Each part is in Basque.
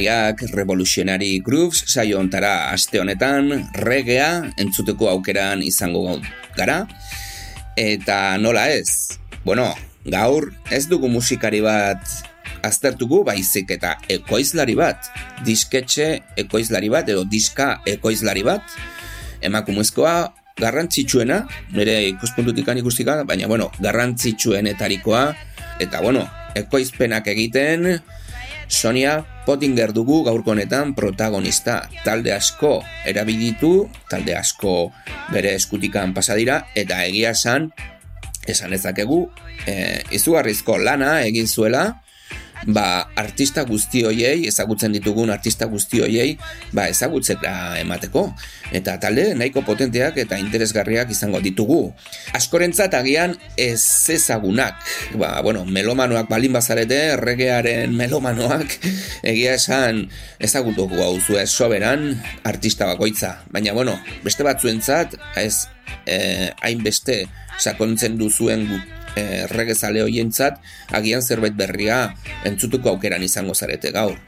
Etorriak Revolutionary Grooves saio ontara aste honetan regea entzuteko aukeran izango gara. Eta nola ez? Bueno, gaur ez dugu musikari bat aztertugu baizik eta ekoizlari bat disketxe ekoizlari bat edo diska ekoizlari bat emakumezkoa garrantzitsuena nire ikuspuntutik ikustika baina bueno, garrantzitsuenetarikoa eta bueno, ekoizpenak egiten Sonia Pottinger dugu gaurko honetan protagonista. Talde asko erabilitu, talde asko bere eskutikan pasadira, eta egia esan, esan ezakegu, e, izugarrizko lana egin zuela, ba, artista guzti hoiei, ezagutzen ditugun artista guzti hoiei, ba, ezagutzera emateko. Eta talde nahiko potenteak eta interesgarriak izango ditugu. Askorentzat agian ez ezagunak. Ba, bueno, melomanoak balin bazarete, erregearen melomanoak, egia esan ezagutuko hau zuen soberan artista bakoitza. Baina, bueno, beste batzuentzat, ez eh, hainbeste sakontzen duzuen e, regezale hoientzat agian zerbait berria entzutuko aukeran izango zarete gaur.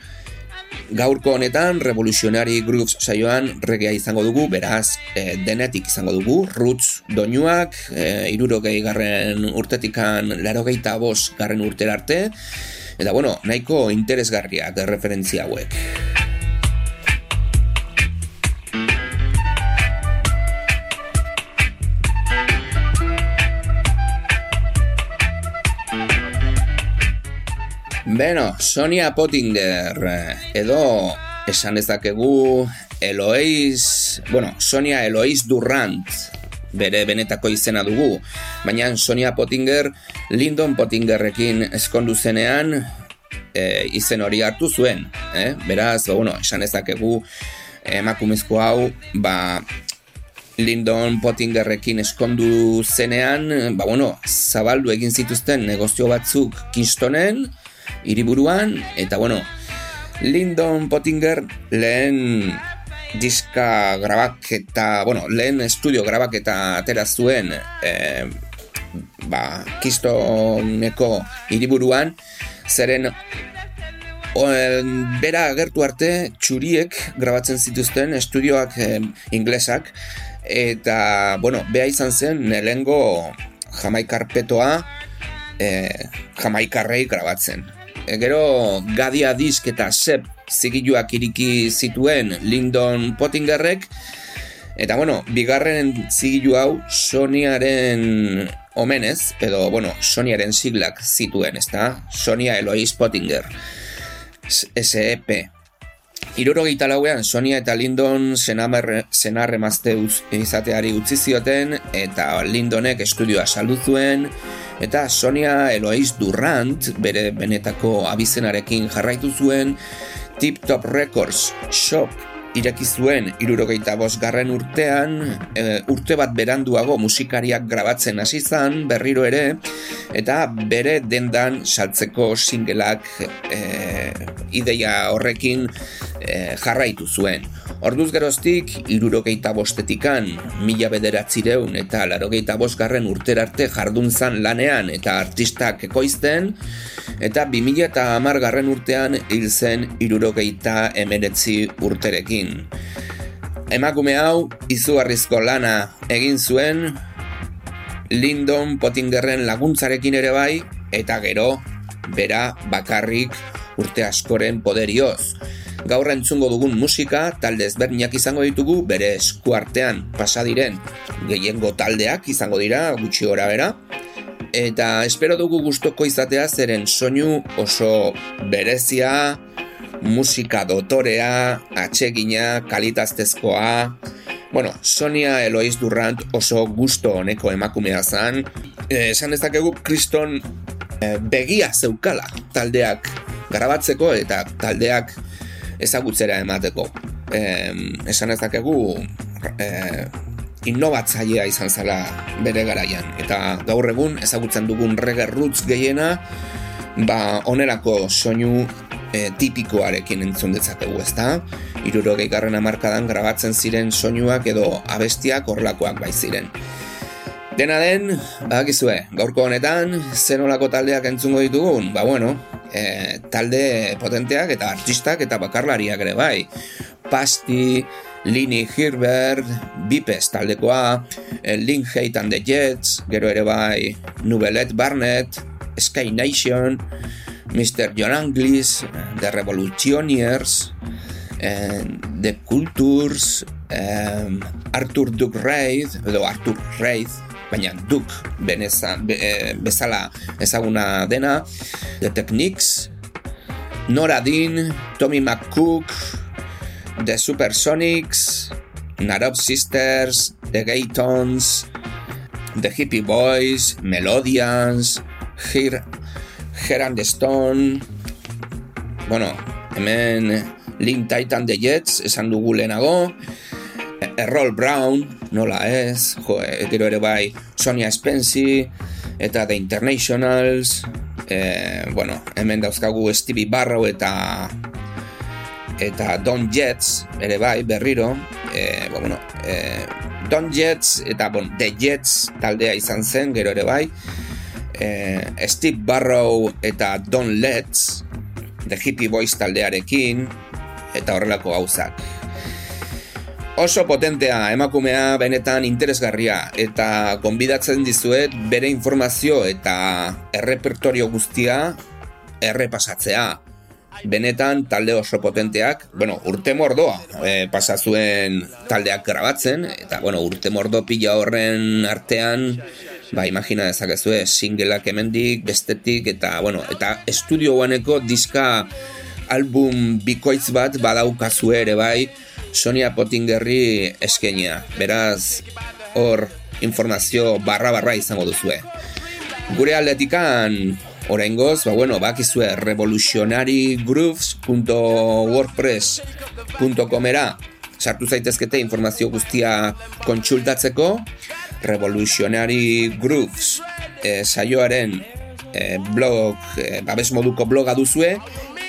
Gaurko honetan Revolutionary Grooves saioan regea izango dugu, beraz e, denetik izango dugu, roots doinuak, e, irurogei garren urtetikan larogeita bos garren urterarte, eta bueno, nahiko interesgarriak referentzia hauek. Beno, Sonia Pottinger edo esan dezakegu Eloiz, bueno, Sonia Eloiz Durrant bere benetako izena dugu, baina Sonia Pottinger Lyndon Pottingerrekin eskondu zenean e, izen hori hartu zuen, eh? beraz, bueno, esan dezakegu emakumezko hau, ba, Lyndon Pottingerrekin eskondu zenean, ba, bueno, zabaldu egin zituzten negozio batzuk Kingstonen, hiriburuan eta bueno, Lyndon Pottinger lehen diska grabaketa, bueno, lehen estudio grabaketa atera zuen e, ba, kistoneko hiriburuan zeren o, bera agertu arte txuriek grabatzen zituzten estudioak e, inglesak eta, bueno, beha izan zen nelengo jamaikarpetoa e, jamaikarrei grabatzen e, gero Gadia Disk eta Sep zigiluak iriki zituen Lyndon Pottingerrek. Eta bueno, bigarren zigilu hau Sonyaren omenez, edo bueno, Sonyaren siglak zituen, ezta? Sonia Eloise Pottinger. SEP Iruro lauean Sonia eta Lyndon senarre mazte izateari utzi zioten eta Lindonek estudioa saldu zuen eta Sonia Eloiz Durrant bere benetako abizenarekin jarraitu zuen Tip Top Records. Shop ireki zuen irurogeita garren urtean e, urte bat beranduago musikariak grabatzen hasi zan berriro ere eta bere dendan saltzeko singelak e, ideia horrekin e, jarraitu zuen. Orduz geroztik, irurogeita bostetikan, mila bederatzireun eta larogeita bosgarren urterarte jardun zan lanean eta artistak ekoizten, eta bi mila eta hamar garren urtean hil zen irurogeita emeretzi urterekin. Emakume hau, izugarrizko lana egin zuen, Lyndon Pottingerren laguntzarekin ere bai, eta gero, bera bakarrik urte askoren poderioz. Gaur entzungo dugun musika talde ezberdinak izango ditugu bere eskuartean pasa diren gehiengo taldeak izango dira gutxi gora bera. Eta espero dugu gustoko izatea zeren soinu oso berezia, musika dotorea, atsegina, kalitaztezkoa. Bueno, Sonia Eloiz Durrant oso gusto honeko emakumea zan. Eh, esan dezakegu kriston eh, begia zeukala taldeak garabatzeko eta taldeak ezagutzera emateko. Eh, esan dezakegu eh, innovatzailea izan zala bere garaian. Eta gaur egun ezagutzen dugun reggae roots gehiena, ba onerako soinu e, tipikoarekin entzun dezakegu ezta. Iruro garren amarkadan grabatzen ziren soinuak edo abestiak horlakoak bai ziren. Dena den, badakizue, gaurko honetan, zenolako taldeak entzungo ditugun? Ba bueno, e, talde potenteak eta artistak eta bakarlariak ere bai. Pasti, Lini Hirbert, Bipes taldekoa, Link Hate and the Jets, gero ere bai Nubelet Barnett, Sky Nation, Mr. John Anglis, The Revolutioners, The Cultures, um, Arthur Duke Reid, edo Arthur Reid, baina Duke beneza, be, e, bezala ezaguna dena, The Techniques, Nora Dean, Tommy McCook, The Supersonics, Narob Sisters, The Gaytons, The Hippie Boys, Melodians, Here, Gerard Stone, bueno, hemen Link Titan The Jets, esan dugu lehenago, Errol Brown, nola ez, jo, gero ere bai, Sonia Spency, eta The Internationals, e, bueno, hemen dauzkagu Stevie Barrow eta eta Don Jets, ere bai, berriro, e, bueno, e, Don Jets eta bon, The Jets taldea izan zen, gero ere bai, e, Steve Barrow eta Don Letts, The Hippie Boys taldearekin, eta horrelako gauzak. Oso potentea emakumea benetan interesgarria eta gonbidatzen dizuet bere informazio eta errepertorio guztia errepasatzea. Benetan talde oso potenteak, bueno, urte mordoa e, pasazuen taldeak grabatzen, eta, bueno, urte mordo pila horren artean, ba, imagina dezakezue, singleak emendik, bestetik, eta, bueno, eta estudio guaneko diska album bikoitz bat badaukazue ere bai, Sonia Pottingerri eskenia. Beraz, hor informazio barra-barra izango duzue. Gure aldetikan, Oraingoz, ba bueno, bakizue revolutionarygrooves.wordpress.comera sartu zaitezkete informazio guztia kontsultatzeko Revolutionary Grooves e, saioaren e, blog, e, babes moduko bloga duzue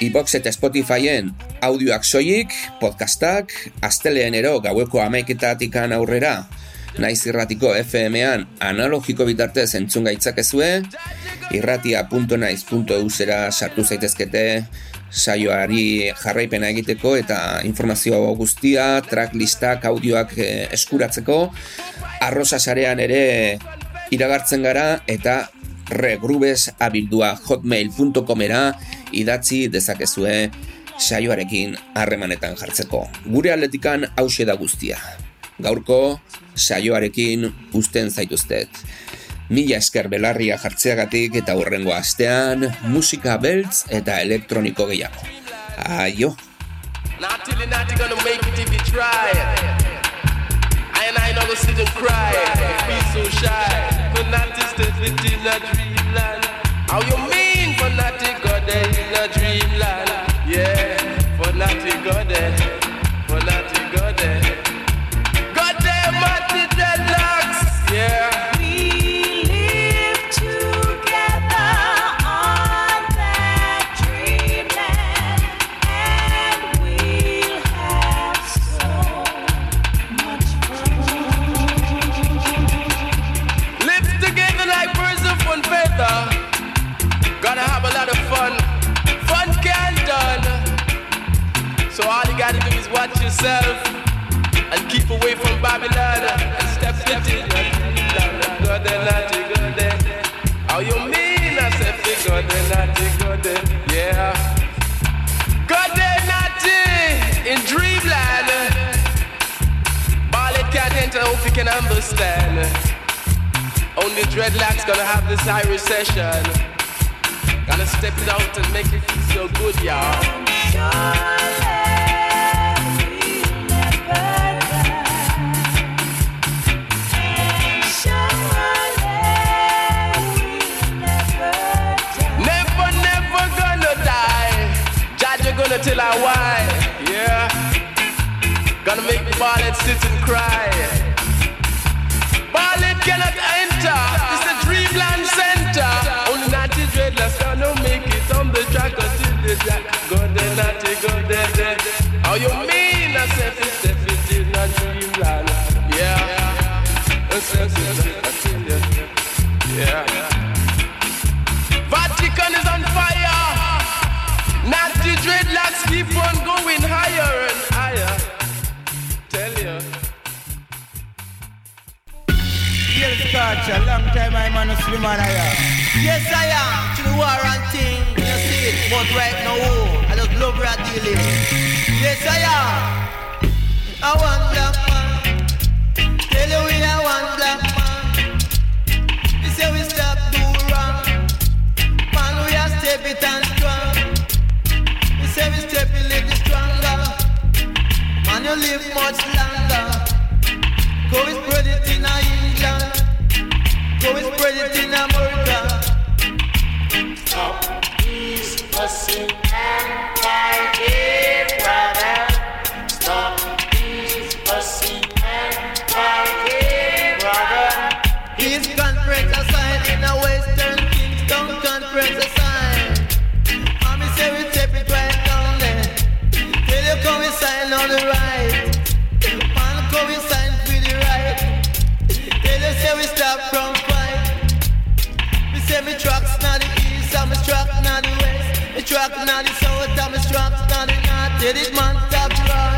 iBox eta Spotifyen audioak soilik, podcastak, asteleen ero gaueko amaiketatikan aurrera. Naiz irratiko FM-an analogiko bitartez entzun gaitzakezue, irratia.naiz.eu zera sartu zaitezkete saioari jarraipena egiteko eta informazio guztia, tracklistak, audioak eh, eskuratzeko, arroza sarean ere iragartzen gara eta regrubes abildua hotmail.comera idatzi dezakezue saioarekin harremanetan jartzeko. Gure atletikan hause da guztia gaurko saioarekin usten zaituztet. Mila esker belarria jartzeagatik eta hurrengo astean musika beltz eta elektroniko gehiago. Aio! Fanatic myself and keep away from Babylon and step in. God and naughty God. How you mean? I said the God and naughty God. Yeah. God and naughty in dreamland. Barley can't enter Hope you can understand. Only dreadlocks gonna have this high recession. Gonna step it out and make it feel so good, y'all. Surely. Tell I why. Yeah. Gonna make Barlet sit and cry. Barlet cannot enter. It's the Dreamland Center. Only naughty dreadlocks gonna make it on the track until the jack. Go there, naughty, go there, there. How you mean? I said it's it is not Dreamland. Yeah. I said time I'm on a slim on here. Yes, I am. To the war and thing. You see it. But right now, oh, I just love that dealing. Yes, I am. I want black man. Tell you we are one black man. You say we stop do wrong. Man, we are step it and strong say we step a little stronger. Man, you live much longer. Go and spread it in England. Go and spread it in America. Stop these fussing and brother. Stop these fussing and fighting, brother. Peace conference assigned in a Western west. Me truck not the south, and me trucks not the north. Tell it man stop run.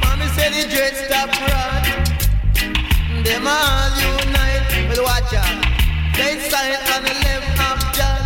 Mommy say the dread stop run. Them all unite, but watch out. They sign on the left of January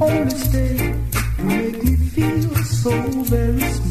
only stay to make me feel so very small.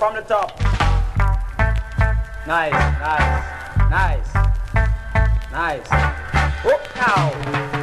From the top. Nice, nice, nice, nice. Up now.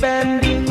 bending